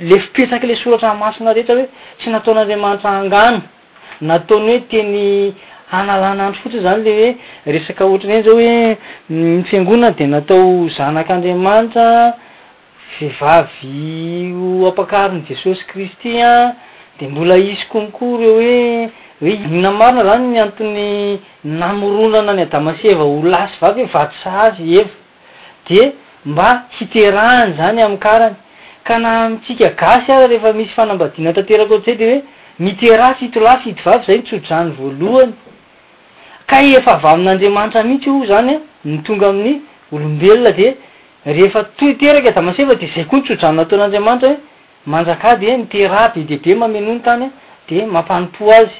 Ilay fipetrak'ilay soratra masina rehetra hoe tsy nataon'Andriamanitra hangano, nataony hoe teny hanalana andro fotsiny, izany ilay hoe resaka ohatran'ny hoe izao hoe ny fiangonana dia natao ho zanak'Andriamanitra, vehivavy ho ampakaharin'i Jesosy Kristy an, dia mbola hisy konko ireo hoe hoe inona marina izany ny antony namoronana an'i Adama sy Eva ho lahy sy vavy hoe vady sahaza i Eva. dia mba hiterahany izany amin'ny karany. Ka na amintsika gasy ara rehefa misy fanambadiana tanteraka ohatr'izay dia hoe miteraha fito lahy fito vavy izay ny tsodrano voalohany. Ka efa avy amin'Andriamanitra mihitsy io izany an, ny tonga amin'ny olombelona dia rehefa toy teraka Adama sy Eva dia izay koa ny tsodrano nataon'Andriamanitra hoe, Manjakà dia miteraha be dia be mamenoa ny tany dia mampanompoa azy.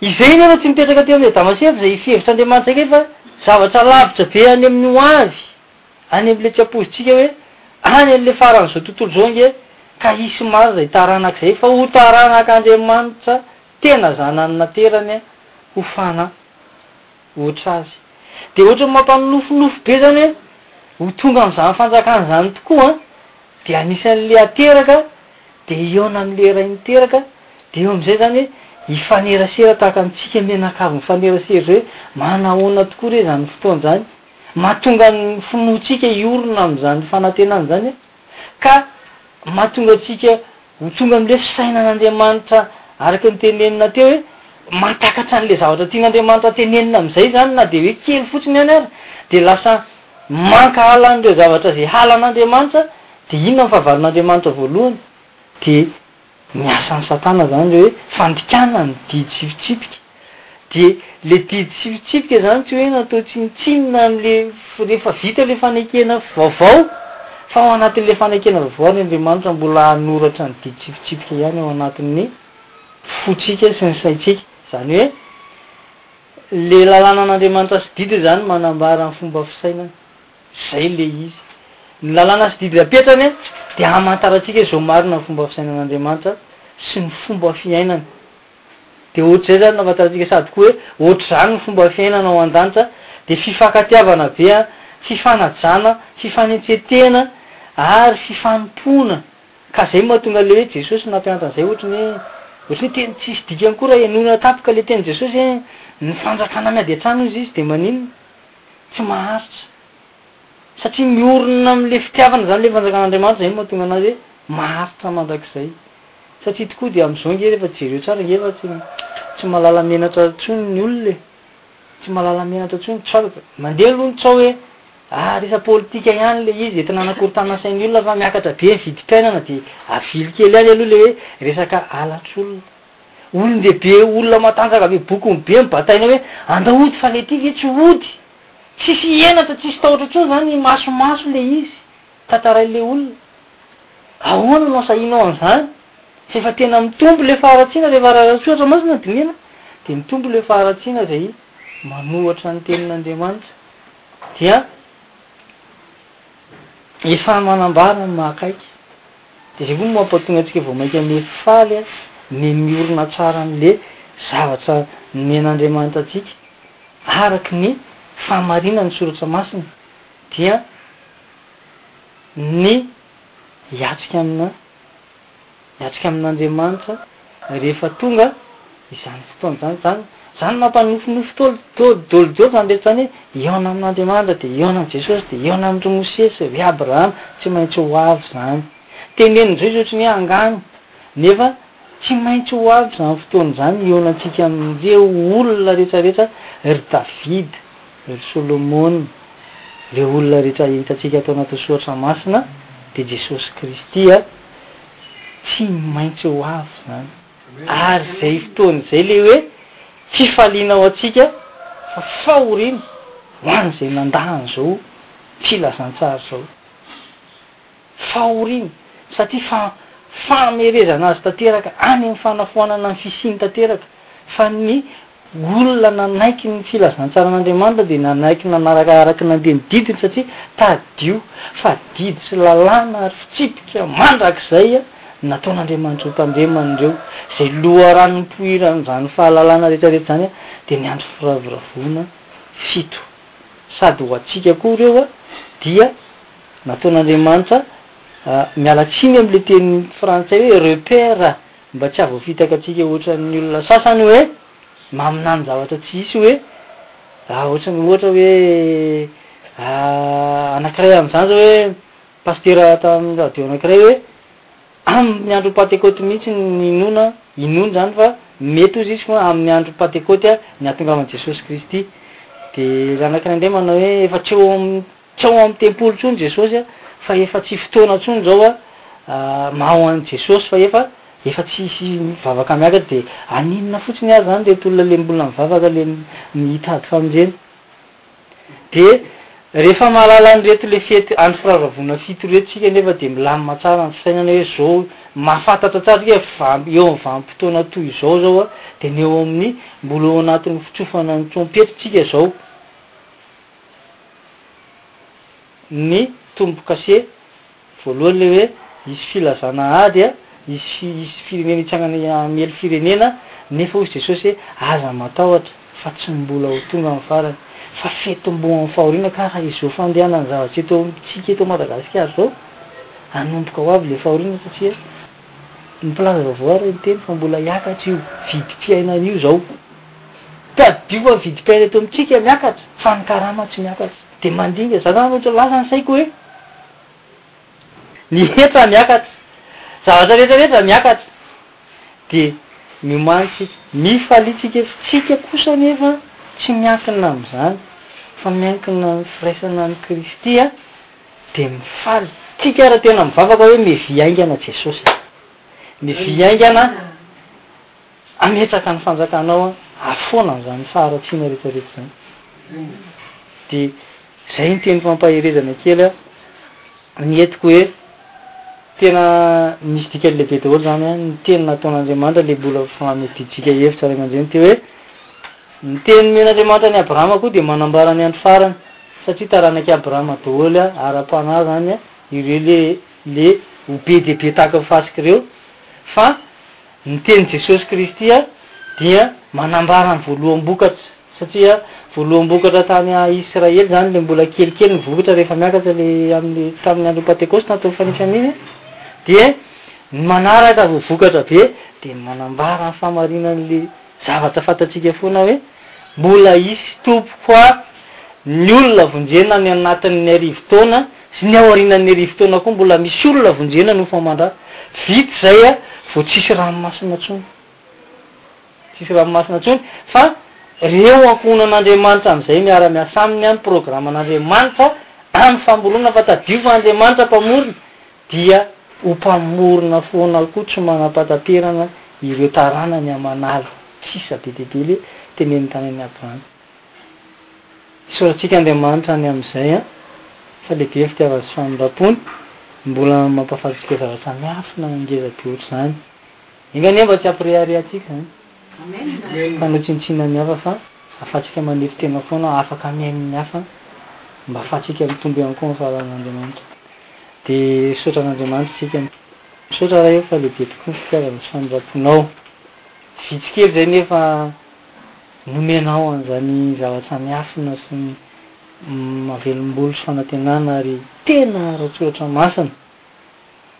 Izay anie no tsy mipetraka teo amin'ilay Damaseko izay fihevitr'Andriamanitra indray fa zavatra lavitra be any amin'ny ho avy, any amin'ilay tsy ampoizintsika hoe any amin'ilay faran'izao tontolo izao ange ka hisy maro izay taranaka izay fa ho taranak'Andriamanitra tena zanany naterany ho fanahy. ohatrazy. Dia ohatran'ny mampanonofinofy be izany hoe ho tonga amin'izany fanjakana izany tokoa an! Dia anisan'ilay ateraka dia hihaona amin'ilay iray niteraka, dia eo amin'izay izany hoe hifanerasera tahaka antsika mianakavy mifanerasera izao hoe manahoana tokoa re izany fotoana izany? Mahatonga ny finoantsika hiorina amin'izany fanantenana izany an! Ka mahatonga antsika ho tonga amin'ilay fisainan'Andriamanitra araka ny tenenina teo hoe mantakatra an'ilay zavatra tian'Andriamanitra tenenina amin'izay izany na dia hoe kely fotsiny ihany ary, dia lasa mankahala an'ireo zavatra izay halan'Andriamanitra, dia inona no fahavalon'Andriamanitra voalohany? Dia. Ny asan'i Satana izany hoe fandikana ny didy sy fitsipika. Dia ilay didy sy fitsipika izany tsy hoe natao tsinontsinona amin'ilay rehefa vita ilay fanekena vaovao, fa ao anatin'ilay fanekena vaovao ary Andriamanitra mbola hanoratra ny didy sy fitsipika ihany ao anatin'ny fontsika sy ny saintsika. Izany hoe ilay lalànan'Andriamanitra sy didy izany manambara ny fomba fisainany. Zay le izy. Ny lalàna sy didy apetrany dia hamantarantsika izao marina ny fomba fisainan'Andriamanitra sy ny fomba fiainany. Dia ohatr'izay zany no afantarantsika sady koa hoe ohatr'izany ny fomba fiainana ao an-danitra dia fifankatiavana be an, fifanajana, fifanetsetena ary fifanompoana ka zay mahatonga le hoe Jesosy nampianatra an'izay ohatry ny hoe ohatry ny hoe teny tsisy dikany koa raha henoina tampoka le tenin'i Jesosy hoe ny fandrakana miady an-trano hozy izy dia maninona? tsy maharitra satria miorina amin'ilay fitiavana izany ilay fanjakan'Andriamanitra izay no mahatonga anazy hoe maharitra mandrakizay satria tokoa dia amin'izao nge rehefa jereo tsara nge efa tsy tsy mahalala menatra intsony ny olona e tsy mahalala menatra intsony tsao mandeha aloha ny tsao hoe ah rehefa politika ihany ilay izy entina hanakorontana sain'ny olona fa miakatra be ny vidim-piainana dia avily kely ihany aloha ilay hoe resaka halatr'olona Olon-dehibe, olona matanjaka be, bokony be ny batainao hoe andrao hody fa le ty ve tsy hody? Tsisy henatra, tsisy tahotra intsony zany, imasomaso le izy, tantarain' le olona. Ahoana no asahianao an'izany? F'efa tena mitombo le faharatsiana rehefa raràna tsy ohatra mantsy no dinihana dia mitombo le faharatsiana zay manohatra ny tenin'Andriamanitra dia Efa manambara ny maha akaiky. De zay koa no mampatonga antsika vao mainka miha faly miha miorina tsara an'le zavatra nomen'Andriamanitra antsika araky ny fahamarinan'ny soratra masina dia ny hiatrika amina Miatrika amin'Andriamanitra rehefa tonga izany fotoana izany, izany izany mampanofinofy dol dol dol dol izany rehetra izany hoe hihaona amin'Andriamanitra dia hihaona amin'i Jesosy dia hihaona amin'i ry Mosesy ry Abrahama tsy maintsy ho avy izany. Tenenin'izao izy ohatry ny hoe angano nefa tsy maintsy ho avy izany fotoana izany hihaonantsika amin'ireo olona rehetra rehetra ry David ry Solomona ireo olona rehetra hitantsika ato anatin'ny soratra masina dia Jesosy Kristy a! Tsy maintsy ho avy izany. Ary izay fotoana izay ilay hoe fifaliana ho antsika fa fahoriana ho an'izay nandà an'izao filazantsara izao. Fahoriana satria fa fahamerezana azy tanteraka any amin'ny fanafoanana ny fisiany tanteraka fa ny olona nanaiky ny filazantsaran'Andriamanitra dia nanaiky nanaraka araka ny nandeha ny didiny satria tadidio fa didy sy lalàna ary fitsipika mandrakizay nataon'Andriamanitra ho tandremany ireo izay loharano nipoiran'izany fahalalana rehetrarehetra izany dia ny andro firavoravoana fito sady ho antsika koa ireo dia nataon'Andriamanitra miala tsiny amin'ilay teny frantsay hoe repère Mba tsy hahavoafitaka antsika ohatran'ny olona sasany hoe maminany zavatra tsy hisy hoe raha ohatran'ny ohatra hoe anankiray amin'izany izao hoe pasitera tamin'ny radio anankiray hoe amin'ny andron'ny pantekoty mihitsy ny inoana inoany izany fa mety hozy izy fa amin'ny andron'ny pantekoty ny hahatongavan'i Jesosy Kristy dia ilay anankiray indray manao hoe efa tsy eo amin'ny Tsy ao amin'ny tempoly intsony Jesosy a, fa efa tsy fotoana intsony izao a, mahaho an'i Jesosy fa efa efa tsy hisy mivavaka miakatra dia haninona fotsiny ary izany ireto olona le mbola mivavaka le mitady famonjena. Dia rehefa mahalala an'ireto le fety andro firavoravoana fito ireto isika anefa dia milamina tsara ny fisainana hoe izao mahafantatra tsara isika hoe va eo amin'ny vanim-potoana toy izao izao a, dia ny eo amin'ny mbola eo anatin'ny fitsofana ny trompetra isika izao. ny tombo-kase voalohany ilay hoe hisy filazana ady a, hisy hisy firenena hitsangana hamely firenena, nefa hoy Jesosy hoe aza matahotra fa tsy mbola ho tonga amin'ny farany, fa fetim-bo amin'ny fahoriana ka raha izao fandehanan'ny zavatra eto amintsika eto Madagasikara izao, hanomboka ho avy ilay fahoriana satria ny mpilaza vaovao ary niteny fa mbola hiakatra io vidim-piainana io izao. Tadidio fa vidim-piaina eto amintsika miakatra fa ny karama tsy miakatra. Dia mandinga. Za zany ohatra lasa ny saiko hoe ny hetra miakatra, zavatra rehetra rehetra miakatra. Dia miomany tsika, mifalia tsika eto. Tsika kosa anefa tsy miankina amin'izany fa miankina amin'ny firaisana an'i Kristy dia mifaly. Tsika ary tena mivavaka hoe mevia haingana Jesosy e! Mevia haingana. Ametraka ny fanjakanao aho afoana izany faharatsiana rehetrarehetra izany. Dia izay ny teniko ampaherezana kely an, ny entiko hoe tena nisy dikany lehibe daholo izany an, ny teny nataon'Andriamanitra ilay mbola fanodijika hevitra ray aman-dreny teo hoe, ny teny nomen'Andriamanitra an'i Abrahama koa dia manambara ny andro farany satria taranak'i Abrahama daholo an, ara-panahy izany an, ireo ilay ho be dia be tahaka ny fasika ireo fa Ny tenin'i Jesosy Kristy dia manambara ny voaloham-bokatra, satria voaloham-bokatra tany Israely izany ilay mbola kelikely ny vokatra rehefa miakatra ilay amin'ny tamin'ny andron'ny Pantekôsta na tamin'ny Fanefeam-iny, dia ny manaraka vao vokatra be, dia manambara ny fahamarinan'ilay. Zavatra fantatsika foana hoe mbola hisy tompoko a ny olona vonjena any anatin ny arivo taona sy ny aorianan ny arivo taona koa mbola misy olona vonjena nofo amandra vita izay a vao tsisy ranomasina tsony tsisy ranomasina tsony fa reo ankohonan Andriamanitra amin izay miara miasa aminy a ny programan Andriamanitra a ny famorona fa tadidio fa Andriamanitra mpamorona dia ho mpamorona foana koa tsy manam-pahataperana ireo taranany aman'ala sisa be dia be le tenenin'ny Tanin'i Abrahama. Isaorantsika Andriamanitra any amin'izay an, fa lehibe ny fitiavany sy famindram-pony, mbola mampahafantatsika zavatra miafina ngeza be ohatr'izany. Enga anie mba tsy hampireharehantsika an! Fa notsinontsinona ny hafa fa afatsika manefy tena foana afaka mihaino ny hafa mba afatsika mitombo ihany koa amin'ny fahalalàn'Andriamanitra. Dia misaotra an'Andriamanitra isika. Misaotra Ray ô fa lehibe tokoa ny fitiavana sy famindramponao. Vitsy kely izay nefa nomenao an'izany zavatra miafina sy mahavelombolo sy fanantenana ary tena ara-tsoratra masina.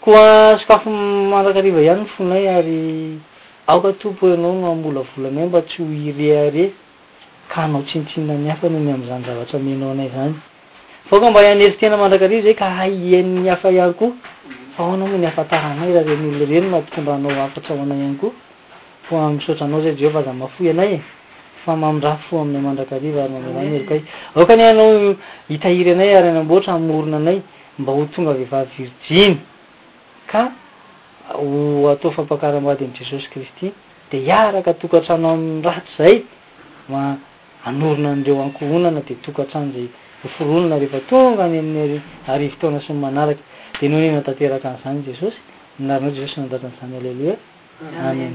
Koa sokafy mandrakariva ihany ny fonay ary aoka Tompo Ianao no hamolavola anay mba tsy ho irehareha ka hanao tsinontsinona ny hafa noho ny amin'izany zavatra amenao anay izany. Fa aoka mba hihanery tena mandrakariva izay ka hahay hihaino ny hafa ihany koa fa ahoana moa ny hahafantaranay raha ireny olona ireny no hampitondranao hafatra ho anay ihany koa. Koa misaotra Anao izay Jehovah aza mahafoy anay e! fa mamindrafy fo aminay mandrakariva ary mamelà ny herokay. Aoka anie Ianao hitahiry anay ary hanamboatra hamorona anay mba ho tonga vehivavy virjiny ka ho atao fampakaram-bady amin'i Jesosy Kristy, dia hiaraka tokantrano amin'ny ratsy izay ma hanorina an'ireo ankohonana, dia tokantrano izay hoforonina rehefa tonga any amin'ny ari, arivo taona sy ny manaraka. Dia nony hanatanteraka an'izany Jesosy, ny lalanao Jesosy nandratra an'izany Aleloia! Amen!